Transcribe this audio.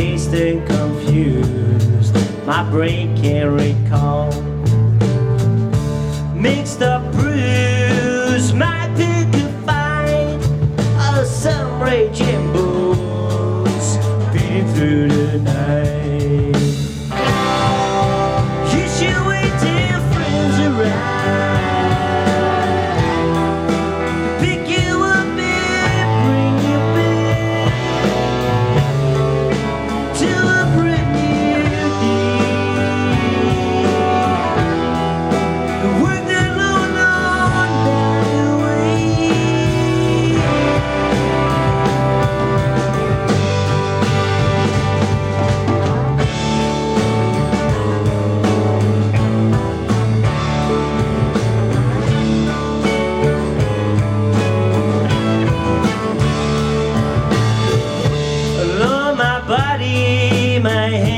dazed and confused. My brain can't recall. Mixed up bruise, my pick a fight of some raging bulls beating through the night. my hand.